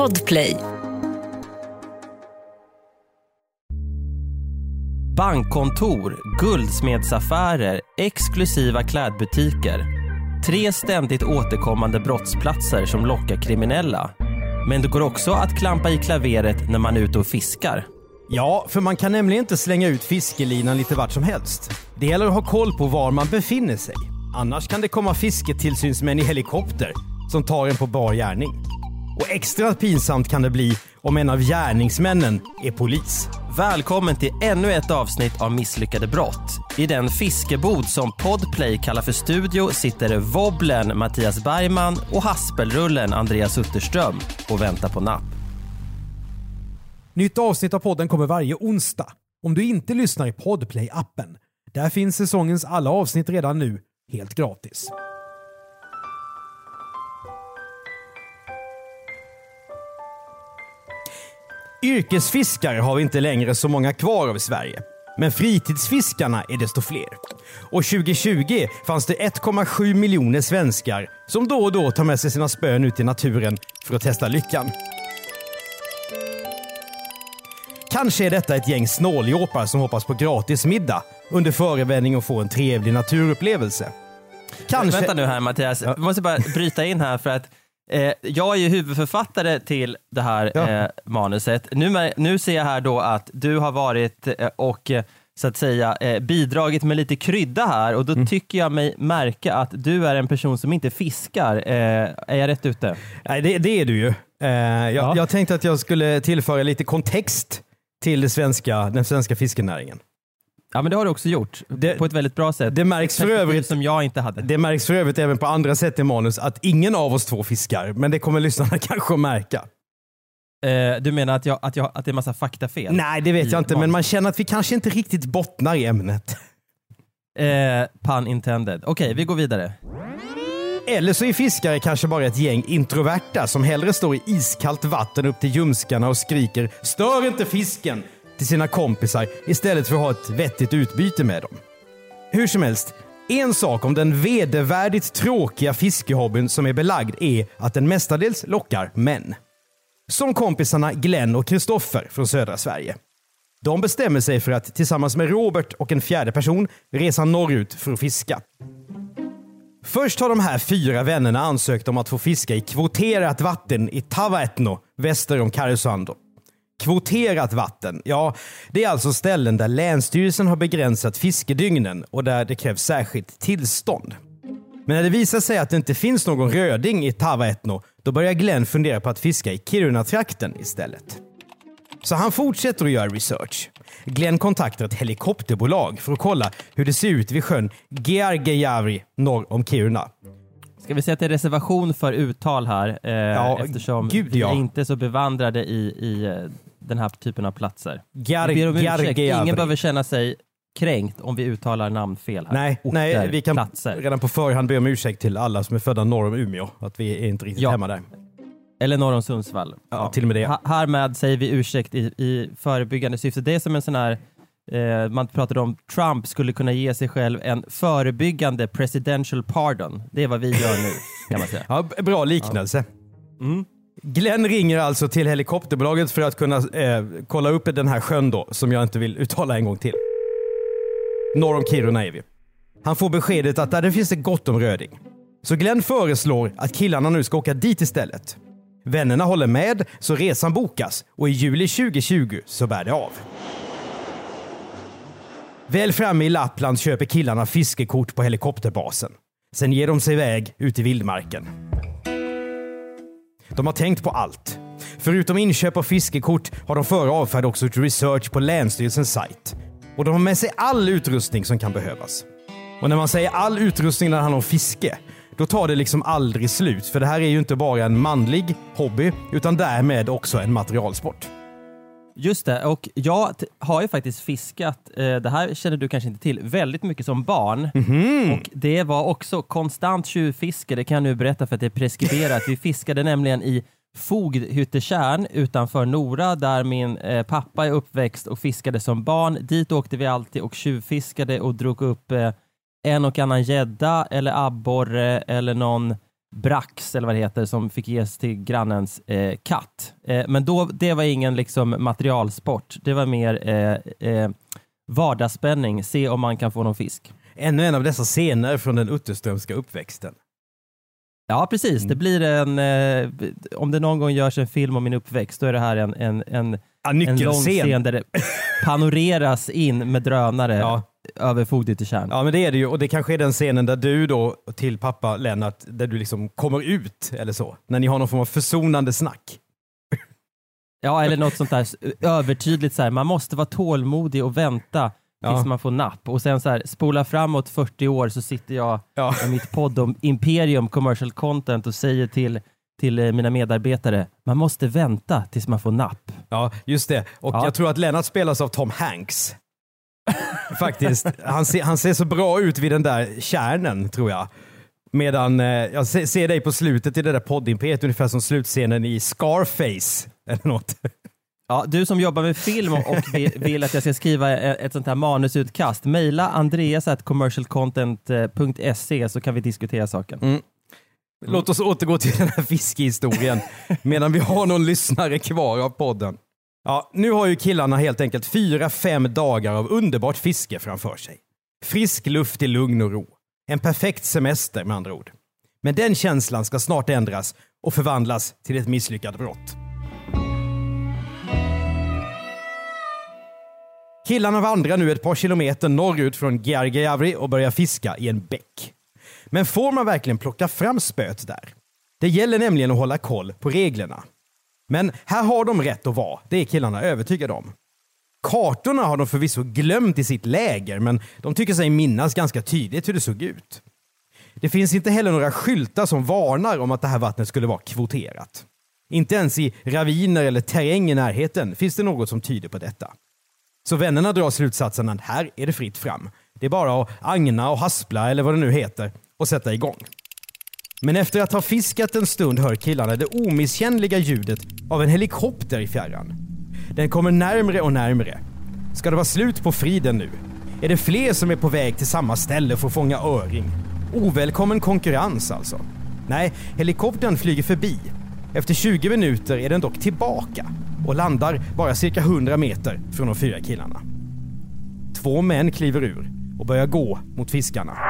Podplay. Bankkontor, guldsmedsaffärer, exklusiva klädbutiker. Tre ständigt återkommande brottsplatser som lockar kriminella. Men det går också att klampa i klaveret när man är ute och fiskar. Ja, för man kan nämligen inte slänga ut fiskelinan lite vart som helst. Det gäller att ha koll på var man befinner sig. Annars kan det komma fisketillsynsmän i helikopter som tar en på bar gärning. Och extra pinsamt kan det bli om en av gärningsmännen är polis. Välkommen till ännu ett avsnitt av Misslyckade brott. I den fiskebod som Podplay kallar för studio sitter Wobblen Mattias Bergman och Haspelrullen Andreas Utterström och väntar på napp. Nytt avsnitt av podden kommer varje onsdag. Om du inte lyssnar i Podplay-appen. Där finns säsongens alla avsnitt redan nu, helt gratis. Yrkesfiskare har vi inte längre så många kvar av i Sverige. Men fritidsfiskarna är desto fler. Och 2020 fanns det 1,7 miljoner svenskar som då och då tar med sig sina spön ut i naturen för att testa lyckan. Kanske är detta ett gäng snåljåpar som hoppas på gratis middag under förevändning att få en trevlig naturupplevelse. Kanske... Vänta nu här Mattias, jag måste bara bryta in här för att eh, jag är ju huvudförfattare till det här Ja. eh, manuset. Nu, nu ser jag här då att du har varit eh, och eh, så att säga eh, bidragit med lite krydda här och då Mm. tycker jag mig märka att du är en person som inte fiskar. Eh, är jag rätt ute? Nej, det, det är du ju. Jag, Ja. jag tänkte att jag skulle tillföra lite kontext till svenska, den svenska fiskenäringen. Ja men det har du också gjort Det- på ett väldigt bra sätt. det märks för övrigt- som jag inte hade. Det märks för övrigt även på andra sätt i manus att ingen av oss två fiskar, men det kommer lyssnarna kanske att märka. Eh, du menar att, jag, att, jag, att det är massa faktafel? Nej, det vet jag inte, men manus. man känner att vi kanske inte riktigt bottnar i ämnet. Eh, pun intended. Okej, vi går vidare. Eller så är fiskare kanske bara ett gäng introverta som hellre står i iskallt vatten upp till ljumskarna och skriker “Stör inte fisken!” Till sina kompisar istället för att ha ett vettigt utbyte med dem. Hur som helst, en sak om den vedervärdigt tråkiga fiskehobbyn som är belagd är att den mestadels lockar män. Som kompisarna Glenn och Kristoffer från södra Sverige. De bestämmer sig för att tillsammans med Robert och en fjärde person resa norrut för att fiska. Först har de här fyra vännerna ansökt om att få fiska i kvoterat vatten i Tavaetno väster om Karesuando. Kvoterat vatten, ja, det är alltså ställen där Länsstyrelsen har begränsat fiskedygnen och där det krävs särskilt tillstånd. Men när det visar sig att det inte finns någon röding i Tavaetno, då börjar Glenn fundera på att fiska i Kiruna-trakten istället. Så han fortsätter att göra research. Glenn kontaktar ett helikopterbolag för att kolla hur det ser ut vid sjön Geargejavri norr om Kiruna. Ska vi säga att det är reservation för uttal här eh, Ja, eftersom gud, vi ja. är inte så bevandrade i, i eh, den här typen av platser. Vi ber om ursäkt. Ingen behöver känna sig kränkt om vi uttalar namn fel här. Nej, Orter, nej, vi kan platser. redan på förhand be om ursäkt till alla som är födda norr om Umeå. Att vi är inte riktigt Ja. hemma där. Eller norr om Sundsvall. Ja, till och med det. Ha- Härmed säger vi ursäkt i, i förebyggande syfte. Det är som en sån här eh, man pratade om Trump skulle kunna ge sig själv en förebyggande presidential pardon. Det är vad vi gör nu kan man säga. Ja, bra liknelse. Mm. Glenn ringer alltså till helikopterbolaget för att kunna eh, kolla upp den här sjön då, som jag inte vill uttala en gång till. Norr om Kiruna är vi. Han får beskedet att där det finns det gott om röding. Så Glenn föreslår att killarna nu ska åka dit istället. Vännerna håller med, så resan bokas och i juli 2020 så bär det av. Väl framme i Lappland köper killarna fiskekort på helikopterbasen. Sen ger de sig iväg ut i vildmarken. De har tänkt på allt. Förutom inköp av fiskekort har de före avfärd också gjort research på Länsstyrelsens sajt. Och de har med sig all utrustning som kan behövas. Och när man säger all utrustning när det handlar om fiske, då tar det liksom aldrig slut. För det här är ju inte bara en manlig hobby, utan därmed också en materialsport. Just det, och jag har ju faktiskt fiskat, eh, det här känner du kanske inte till, väldigt mycket som barn. Och det var också konstant tjuvfiske, det kan jag nu berätta för att det är preskriberat. Vi fiskade nämligen i Fogdhyttetjärn utanför Nora där min eh, pappa är uppväxt och fiskade som barn. Dit åkte vi alltid och tjuvfiskade och drog upp eh, en och annan gädda eller abborre eller någon brax eller vad det heter som fick ges till grannens eh, katt. Eh, men då, det var ingen liksom materialsport. Det var mer eh, eh, vardagsspänning, se om man kan få någon fisk. Ännu en av dessa scener från den Utterströmska uppväxten. Ja, precis. Mm. Det blir en, eh, om det någon gång görs en film om min uppväxt, då är det här en, en, en, Ja, en lång scen där det panoreras in med drönare Ja. Över Fogd till Tjärn. Ja men det är det ju och det kanske är den scenen där du då till pappa Lennart, där du liksom kommer ut eller så. När ni har någon form av försonande snack. Ja, eller något sånt där övertydligt så här. man måste vara tålmodig och vänta tills Ja. man får napp. Och sen så här, spola framåt 40 år så sitter jag Ja. med mitt podd om Imperium Commercial Content och säger till, till eh, mina medarbetare, man måste vänta tills man får napp. Ja, just det. Och Ja. jag tror att Lennart spelas av Tom Hanks. Faktiskt. Han ser, han ser så bra ut vid den där kärnen, tror jag. Medan eh, jag se- ser dig på slutet i det där poddimperiet, ungefär som slutscenen i Scarface. Eller något. Ja, du som jobbar med film och vi- vill att jag ska skriva e- ett sånt här manusutkast, mejla andreas.commercialcontent.se så kan vi diskutera saken. Mm. Låt oss återgå till den här fiskehistorien medan vi har någon lyssnare kvar av podden. Ja, nu har ju killarna helt enkelt fyra, fem dagar av underbart fiske framför sig. Frisk luft i lugn och ro. En perfekt semester med andra ord. Men den känslan ska snart ändras och förvandlas till ett misslyckat brott. Killarna vandrar nu ett par kilometer norrut från Giargiavri och börjar fiska i en bäck. Men får man verkligen plocka fram spöet där? Det gäller nämligen att hålla koll på reglerna. Men här har de rätt att vara, det är killarna övertygade om. Kartorna har de förvisso glömt i sitt läger, men de tycker sig minnas ganska tydligt hur det såg ut. Det finns inte heller några skyltar som varnar om att det här vattnet skulle vara kvoterat. Inte ens i raviner eller terräng i närheten finns det något som tyder på detta. Så vännerna drar slutsatsen att här är det fritt fram. Det är bara att agna och haspla eller vad det nu heter och sätta igång. Men efter att ha fiskat en stund hör killarna det omisskännliga ljudet av en helikopter i fjärran. Den kommer närmre och närmre. Ska det vara slut på friden nu? Är det fler som är på väg till samma ställe för att fånga öring? Ovälkommen konkurrens alltså. Nej, helikoptern flyger förbi. Efter 20 minuter är den dock tillbaka och landar bara cirka 100 meter från de fyra killarna. Två män kliver ur och börjar gå mot fiskarna.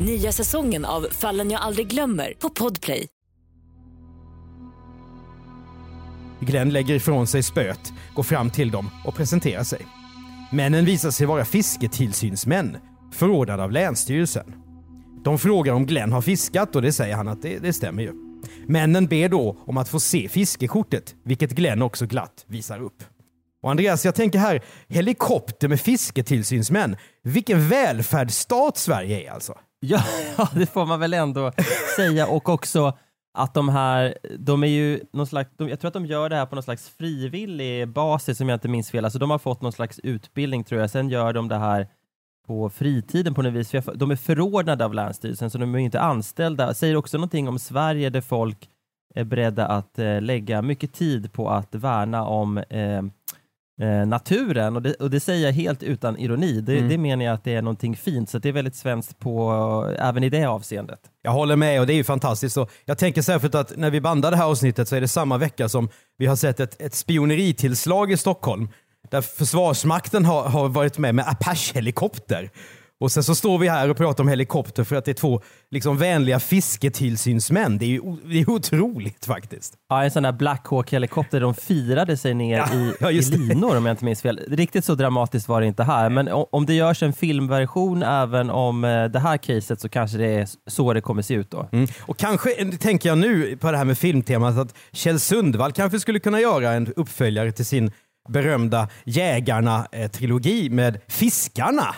Nya säsongen av Fallen jag aldrig glömmer på Podplay. Glenn lägger ifrån sig spöet, går fram till dem och presenterar sig. Männen visar sig vara fisketillsynsmän, förordnade av Länsstyrelsen. De frågar om Glenn har fiskat och det säger han att det, det stämmer ju. Männen ber då om att få se fiskekortet, vilket Glenn också glatt visar upp. Och Andreas, jag tänker här, helikopter med fisketillsynsmän. Vilken välfärdsstat Sverige är alltså. Ja, ja, det får man väl ändå säga och också att de här, de är ju någon slags, de, jag tror att de gör det här på någon slags frivillig basis om jag inte minns fel. Alltså de har fått någon slags utbildning tror jag, sen gör de det här på fritiden på något vis. För De är förordnade av Länsstyrelsen så de är inte anställda. Säger också någonting om Sverige där folk är beredda att eh, lägga mycket tid på att värna om eh, eh, naturen och det, och det säger jag helt utan ironi. Det, Mm. det menar jag att det är någonting fint, så det är väldigt svenskt på, även i det avseendet. Jag håller med och det är ju fantastiskt. Och jag tänker särskilt att när vi bandar det här avsnittet så är det samma vecka som vi har sett ett, ett spioneritillslag i Stockholm. Där Försvarsmakten har, har varit med med Apache-helikopter. Och sen så står vi här och pratar om helikopter för att det är två liksom vänliga fisketillsynsmän. Det är ju det är otroligt faktiskt. Ja, en sån där Black Hawk-helikopter, de firade sig ner Ja, i, ja, i linor om jag inte minns fel. Riktigt så dramatiskt var det inte här, men om det görs en filmversion även om eh, det här caset så kanske det är så det kommer se ut då. Mm. Och kanske eh, tänker jag nu på det här med filmtemat att Kjell Sundvall kanske skulle kunna göra en uppföljare till sin berömda Jägarna-trilogi med Fiskarna.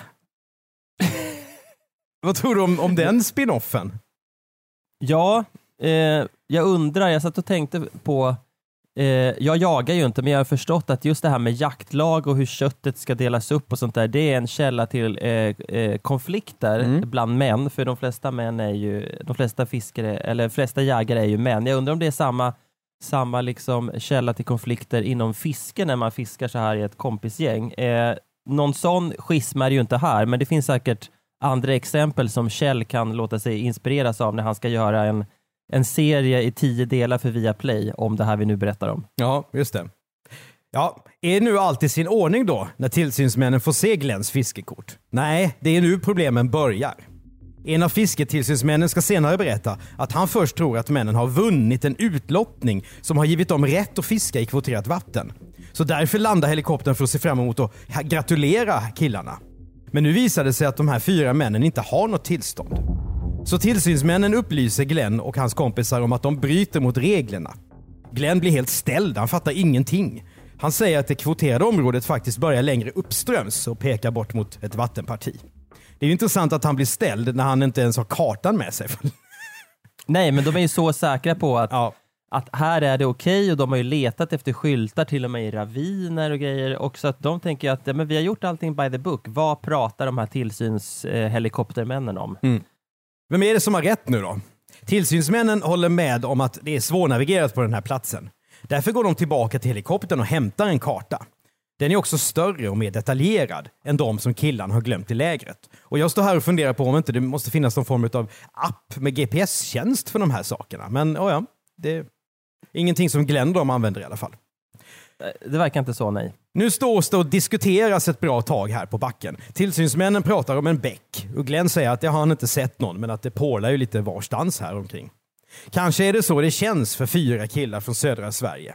Vad tror du om, om den spinoffen? Ja, eh, jag undrar, jag satt och tänkte på eh, jag jagar ju inte, men jag har förstått att just det här med jaktlag och hur köttet ska delas upp och sånt där, det är en källa till eh, eh, konflikter Mm. bland män, för de flesta män är ju, de flesta fiskare, eller de flesta jägare är ju män. Jag undrar om det är samma, samma liksom källa till konflikter inom fiske när man fiskar så här i ett kompisgäng. Eh, någon sån schism är ju inte här, men det finns säkert andra exempel som Kjell kan låta sig inspireras av när han ska göra en, en serie i tio delar för Viaplay om det här vi nu berättar om. Ja, just det. Ja, är nu allt i sin ordning då när tillsynsmännen får se Glens fiskekort? Nej, det är nu problemen börjar. En av fisketillsynsmännen ska senare berätta att han först tror att männen har vunnit en utlottning som har givit dem rätt att fiska i kvoterat vatten. Så därför landar helikoptern för att se fram emot att gratulera killarna. Men nu visar det sig att de här fyra männen inte har något tillstånd. Så tillsynsmännen upplyser Glenn och hans kompisar om att de bryter mot reglerna. Glenn blir helt ställd, han fattar ingenting. Han säger att det kvoterade området faktiskt börjar längre uppströms och pekar bort mot ett vattenparti. Det är ju intressant att han blir ställd när han inte ens har kartan med sig. Nej, men de är ju så säkra på att, ja, att här är det okej och de har ju letat efter skyltar till och med i raviner och grejer. Och så att de tänker att ja, men vi har gjort allting by the book. Vad pratar de här tillsynshelikoptermännen eh, om? Mm. Vem är det som har rätt nu då? Tillsynsmännen håller med om att det är svårnavigerat på den här platsen. Därför går de tillbaka till helikoptern och hämtar en karta. Den är också större och mer detaljerad än de som killarna har glömt i lägret. Och jag står här och funderar på om inte det måste finnas någon form av app med GPS-tjänst för de här sakerna. Men oh ja, det ingenting som Glenn de använder i alla fall. Det verkar inte så, nej. Nu stås det och diskuteras ett bra tag här på backen. Tillsynsmännen pratar om en bäck och Glenn säger att det har han inte sett någon, men att det pålar ju lite varstans här omkring. Kanske är det så det känns för fyra killar från södra Sverige.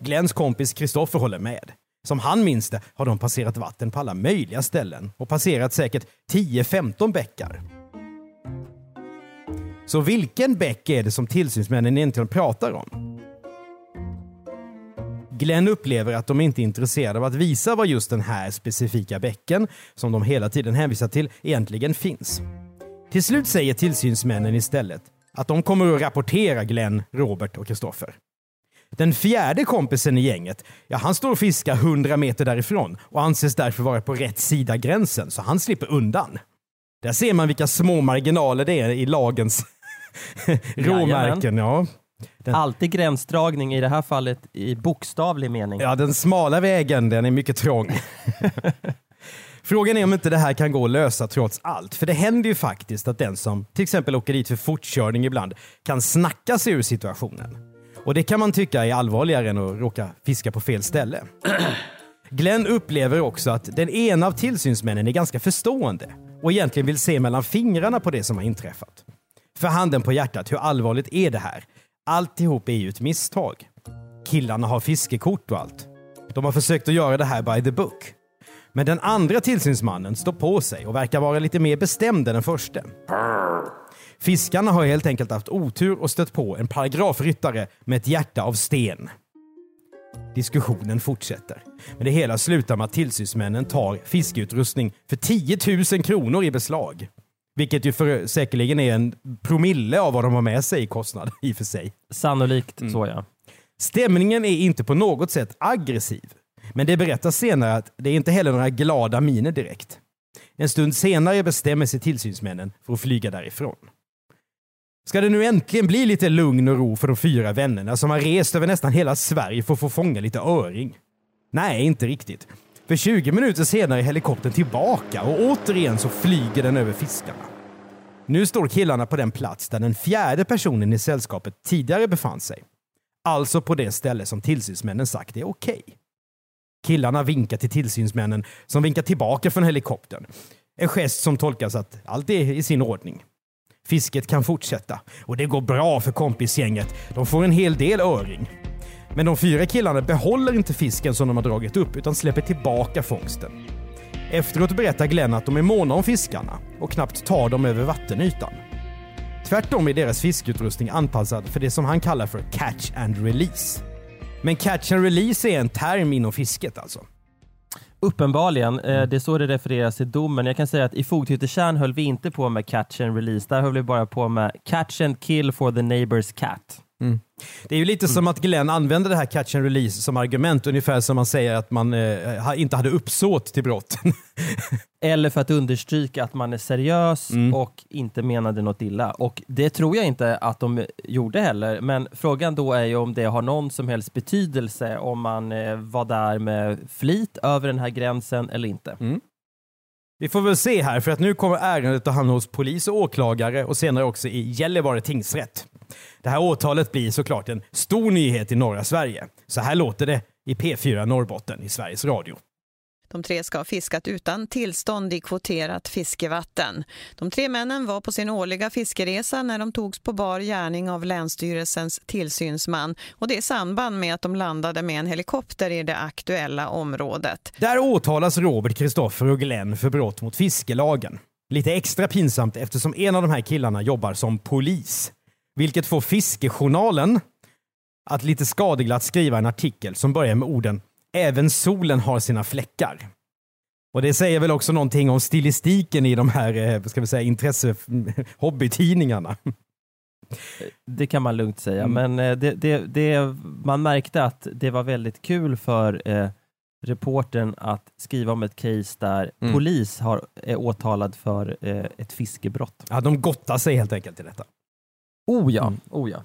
Glenns kompis Kristoffer håller med. Som han minns det har de passerat vatten på alla möjliga ställen och passerat säkert 10-15 bäckar. Så vilken bäck är det som tillsynsmännen egentligen pratar om? Glenn upplever att de inte är intresserade av att visa vad just den här specifika bäcken, som de hela tiden hänvisar till, egentligen finns. Till slut säger tillsynsmännen istället att de kommer att rapportera Glenn, Robert och Kristoffer. Den fjärde kompisen i gänget, ja han står och fiskar 100 meter därifrån och anses därför vara på rätt sida gränsen, så han slipper undan. Där ser man vilka små marginaler det är i lagens råmärken. Ja. Den- Alltid gränsdragning, i det här fallet i bokstavlig mening. Ja, den smala vägen, den är mycket trång. Frågan är om inte det här kan gå att lösa trots allt. För det händer ju faktiskt att den som till exempel åker dit för fortkörning ibland kan snacka sig ur situationen. Och det kan man tycka är allvarligare än att råka fiska på fel ställe. Glenn upplever också att den ena av tillsynsmännen är ganska förstående och egentligen vill se mellan fingrarna på det som har inträffat. För handen på hjärtat, hur allvarligt är det här? Alltihop är ju ett misstag. Killarna har fiskekort och allt. De har försökt att göra det här by the book. Men den andra tillsynsmannen står på sig och verkar vara lite mer bestämd än den första. Fiskarna har helt enkelt haft otur och stött på en paragrafryttare med ett hjärta av sten. Diskussionen fortsätter. Men det hela slutar med att tillsynsmännen tar fiskeutrustning för 10 000 kronor i beslag. Vilket ju för, säkerligen är en promille av vad de har med sig i kostnad i och för sig. Sannolikt Mm. så ja. Stämningen är inte på något sätt aggressiv. Men det berättas senare att det är inte heller några glada miner direkt. En stund senare bestämmer sig tillsynsmännen för att flyga därifrån. Ska det nu äntligen bli lite lugn och ro för de fyra vännerna som har rest över nästan hela Sverige för att få fånga lite öring? Nej, inte riktigt. För 20 minuter senare är helikoptern tillbaka och återigen så flyger den över fiskarna. Nu står killarna på den plats där den fjärde personen i sällskapet tidigare befann sig. Alltså på det ställe som tillsynsmännen sagt är okej. Killarna vinkar till tillsynsmännen som vinkar tillbaka från helikoptern. En gest som tolkas att allt är i sin ordning. Fisket kan fortsätta och det går bra för kompisgänget. De får en hel del öring. Men de fyra killarna behåller inte fisken som de har dragit upp utan släpper tillbaka fångsten. Efteråt berättar Glenn att de är måna om fiskarna och knappt tar dem över vattenytan. Tvärtom är deras fiskeutrustning anpassad för det som han kallar för catch and release. Men catch and release är en term inom fisket alltså. Uppenbarligen, eh, det är så det refereras i domen. Jag kan säga att i Fogthyttetjärn höll vi inte på med catch and release, där höll vi bara på med catch and kill for the neighbor's cat. Det är ju lite som att Glenn använder det här catch and release som argument, ungefär som man säger att man eh, inte hade uppsåt till brott. Eller för att understryka att man är seriös Mm. och inte menade något illa. Och det tror jag inte att de gjorde heller, men frågan då är ju om det har någon som helst betydelse om man eh, var där med flit över den här gränsen eller inte. Vi får väl se här, för att nu kommer ärendet att hamna hos polis och åklagare och senare också i Gällivare tingsrätt. Det här åtalet blir såklart en stor nyhet i norra Sverige. Så här låter det i P4 Norrbotten i Sveriges Radio. De tre ska ha fiskat utan tillstånd i kvoterat fiskevatten. De tre männen var på sin årliga fiskeresa när de togs på bar gärning av Länsstyrelsens tillsynsman och det i samband med att de landade med en helikopter i det aktuella området. Där åtalas Robert, Kristoffer och Glenn för brott mot fiskelagen. Lite extra pinsamt eftersom en av de här killarna jobbar som polis. Vilket får Fiskejournalen att lite skadeglatt skriva en artikel som börjar med orden “Även solen har sina fläckar”. Och det säger väl också någonting om stilistiken i de här, eh, ska vi säga, intresse hobbytidningarna. Det kan man lugnt säga, Mm. men eh, det, det, det, man märkte att det var väldigt kul för eh, reportern att skriva om ett case där Mm. polis har, är åtalad för eh, ett fiskebrott. Ja, de gottar sig helt enkelt i detta. Oh ja, Mm. oh ja.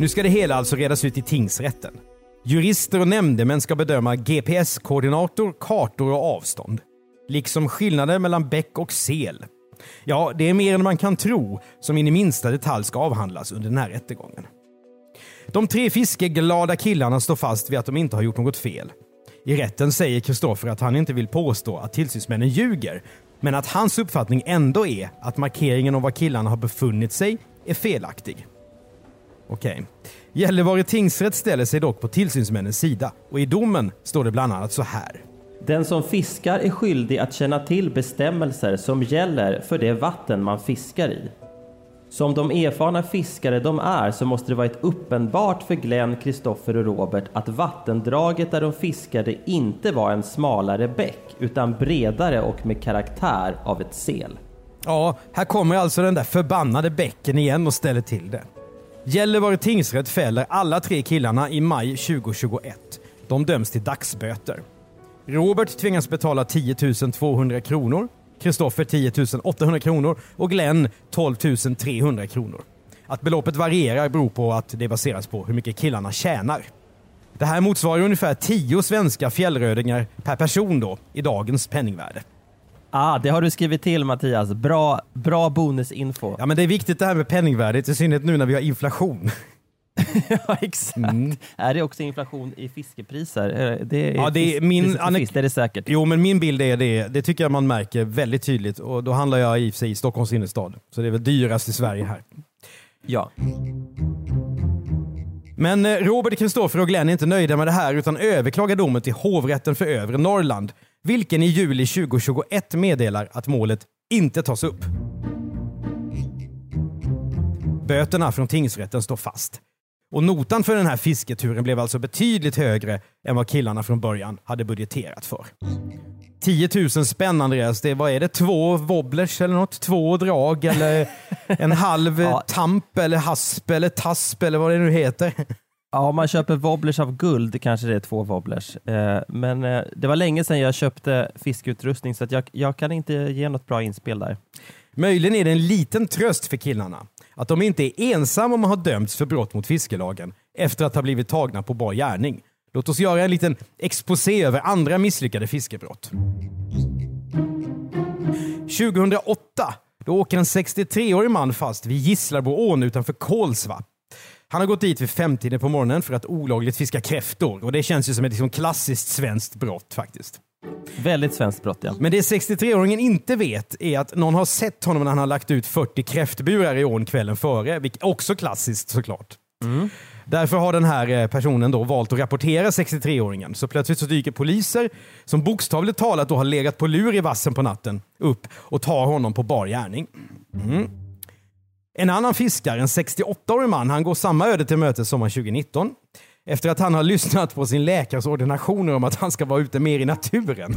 Nu ska det hela alltså redas ut i tingsrätten. Jurister och nämndemän ska bedöma GPS-koordinator, kartor och avstånd. Liksom skillnader mellan bäck och sel. Ja, det är mer än man kan tro som in i minsta detalj ska avhandlas under den här rättegången. De tre fiskeglada killarna står fast vid att de inte har gjort något fel. I rätten säger Kristoffer att han inte vill påstå att tillsynsmännen ljuger, men att hans uppfattning ändå är att markeringen om var killarna har befunnit sig är felaktig. Okej. Gällivare tingsrätt ställer sig dock på tillsynsmännens sida och i domen står det bland annat så här. Den som fiskar är skyldig att känna till bestämmelser som gäller för det vatten man fiskar i. Som de erfarna fiskare de är så måste det varit uppenbart för Glenn, Kristoffer och Robert att vattendraget där de fiskade inte var en smalare bäck utan bredare och med karaktär av ett sel. Ja, här kommer alltså den där förbannade bäcken igen och ställer till det. Gällivare tingsrätt fäller alla tre killarna i maj 2021. De döms till dagsböter. Robert tvingas betala 10 200 kronor, Kristoffer 10 800 kronor och Glenn 12 300 kronor. Att beloppet varierar beror på att det baseras på hur mycket killarna tjänar. Det här motsvarar ungefär 10 svenska fjällrödingar per person då, i dagens penningvärde. Ah, det har du skrivit till Mattias. Bra, bra bonusinfo. Ja men det är viktigt det här med penningvärdet, i synnerhet nu när vi har inflation. Ja, exakt. Är det också inflation i fiskepriser? Det är Ja, det är min fisk, det är det säkert. Jo, men min bild är det. Det tycker jag man märker väldigt tydligt. Och då handlar jag i och för sig i Stockholms innerstad. Så det är väl dyrast i Sverige här. Ja. Men eh, Robert, Kristoffer och Glenn är inte nöjda med det här utan överklagar domen till hovrätten för övre Norrland. Vilken i juli 2021 meddelar att målet inte tas upp. Böterna från tingsrätten står fast. Och notan för den här fisketuren blev alltså betydligt högre än vad killarna från början hade budgeterat för. 10 000 spänn Andreas, det, vad är det? Två wobblers eller något? Två drag eller en halv Ja. tamp eller hasp eller tasp eller vad det nu heter. Ja, om man köper wobblers av guld kanske det är två wobblers. Eh, men eh, det var länge sedan jag köpte fiskeutrustning så att jag, jag kan inte ge något bra inspel där. Möjligen är det en liten tröst för killarna att de inte är ensamma om att ha dömts för brott mot fiskelagen efter att ha blivit tagna på bar gärning. Låt oss göra en liten exposé över andra misslyckade fiskebrott. 2008 då åker en 63-årig man fast vid Gislarboån utanför Kolsva. Han har gått dit vid femtiden på morgonen för att olagligt fiska kräftor och det känns ju som ett liksom klassiskt svenskt brott faktiskt. Väldigt svenskt brott ja. Men det 63-åringen inte vet är att någon har sett honom när han har lagt ut 40 kräftburar i ån kvällen före, vilket också klassiskt såklart. Därför har den här eh, personen då valt att rapportera 63-åringen. Så plötsligt så dyker poliser, som bokstavligt talat då har legat på lur i vassen på natten, upp och tar honom på bar gärning. Mm. En annan fiskare, en 68-årig man, han går samma öde till mötes sommaren 2019. Efter att han har lyssnat på sin läkares ordinationer om att han ska vara ute mer i naturen.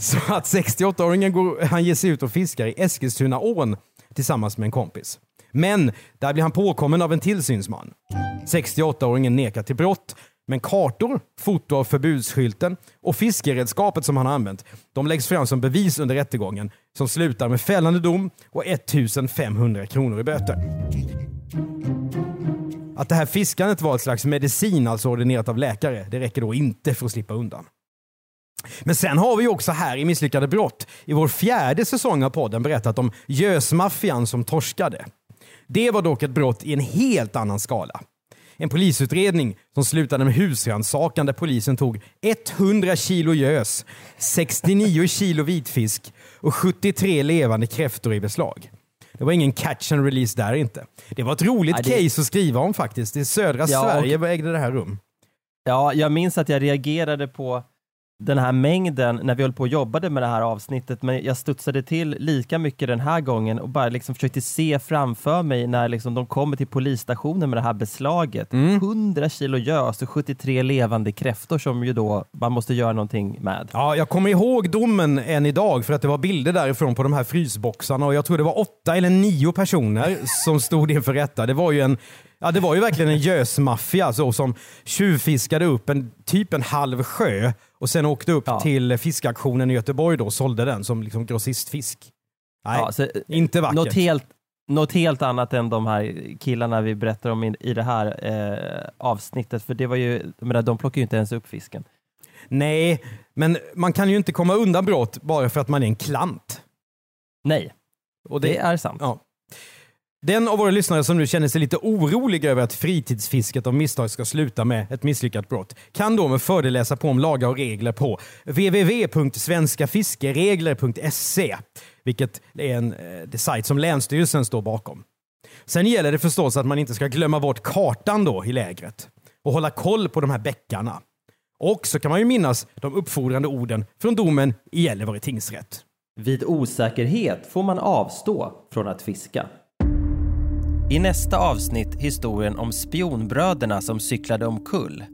Så att 68-åringen går, han ger sig ut och fiskar i Eskilstunaån tillsammans med en kompis. Men där blir han påkommen av en tillsynsman. 68-åringen nekar till brott, men kartor, foto av förbudsskylten och fiskeredskapet som han har använt, de läggs fram som bevis under rättegången som slutar med fällande dom och 1500 kronor i böter. Att det här fiskandet var ett slags medicin, alltså ordinerat av läkare, det räcker då inte för att slippa undan. Men sen har vi också här i Misslyckade brott i vår fjärde säsong av podden berättat om gösmaffian som torskade. Det var dock ett brott i en helt annan skala. En polisutredning som slutade med husrannsakan där polisen tog 100 kilo gös, 69 kilo vitfisk och 73 levande kräftor i beslag. Det var ingen catch and release där inte. Det var ett roligt Nej, det- case att skriva om faktiskt. I södra Ja, och- Sverige ägde det här rum. Ja, jag minns att jag reagerade på den här mängden när vi höll på och jobbade med det här avsnittet, men jag studsade till lika mycket den här gången och bara liksom försökte se framför mig när liksom de kommer till polisstationen med det här beslaget. 100 kilo gös och 73 levande kräftor som ju då man måste göra någonting med. Ja, jag kommer ihåg domen än idag för att det var bilder därifrån på de här frysboxarna och jag tror det var åtta eller nio personer som stod inför rätta. Det var ju en Ja, det var ju verkligen en gösmaffia så, som tjuvfiskade upp en, typ en halv sjö och sen åkte upp Ja. till fiskaktionen i Göteborg då och sålde den som liksom grossistfisk. Nej, Ja, så, inte vackert. något, helt, något helt annat än de här killarna vi berättar om i, i det här eh, avsnittet, för det var ju, menar, de plockar ju inte ens upp fisken. Nej, men man kan ju inte komma undan brott bara för att man är en klant. Nej, Och det är sant. Ja. Den av våra lyssnare som nu känner sig lite orolig över att fritidsfisket av misstag ska sluta med ett misslyckat brott kan då med fördel läsa på om lagar och regler på www.svenskafiskeregler.se vilket är en eh, sajt som Länsstyrelsen står bakom. Sen gäller det förstås att man inte ska glömma bort kartan då i lägret och hålla koll på de här bäckarna. Och så kan man ju minnas de uppfordrande orden från domen i Gällivare tingsrätt. Vid osäkerhet får man avstå från att fiska. I nästa avsnitt historien om spionbröderna som cyklade omkull.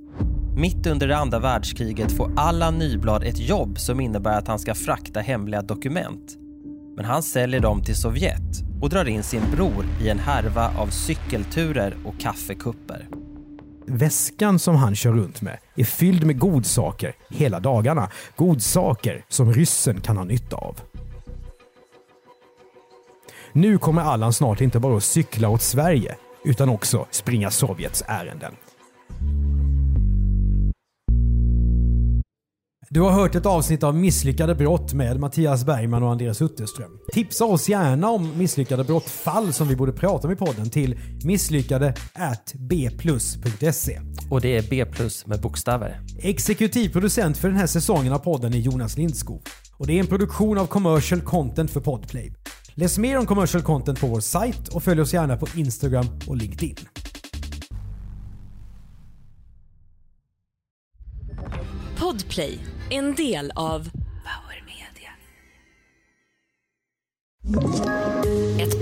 Mitt under det andra världskriget får Allan Nyblad ett jobb som innebär att han ska frakta hemliga dokument. Men han säljer dem till Sovjet och drar in sin bror i en härva av cykelturer och kaffekupper. Väskan som han kör runt med är fylld med godsaker hela dagarna. Godsaker som ryssen kan ha nytta av. Nu kommer Allan snart inte bara att cykla åt Sverige utan också springa Sovjets ärenden. Du har hört ett avsnitt av Misslyckade brott med Mattias Bergman och Andreas Utterström. Tipsa oss gärna om misslyckade brottfall som vi borde prata om i podden till misslyckade bplus.se. Och det är B plus med bokstäver. Exekutiv producent för den här säsongen av podden är Jonas Lindskog. Och det är en produktion av commercial content för Podplay. Läs mer om commercial content på vår sajt och följ oss gärna på Instagram och LinkedIn. Podplay, en del av Power Media.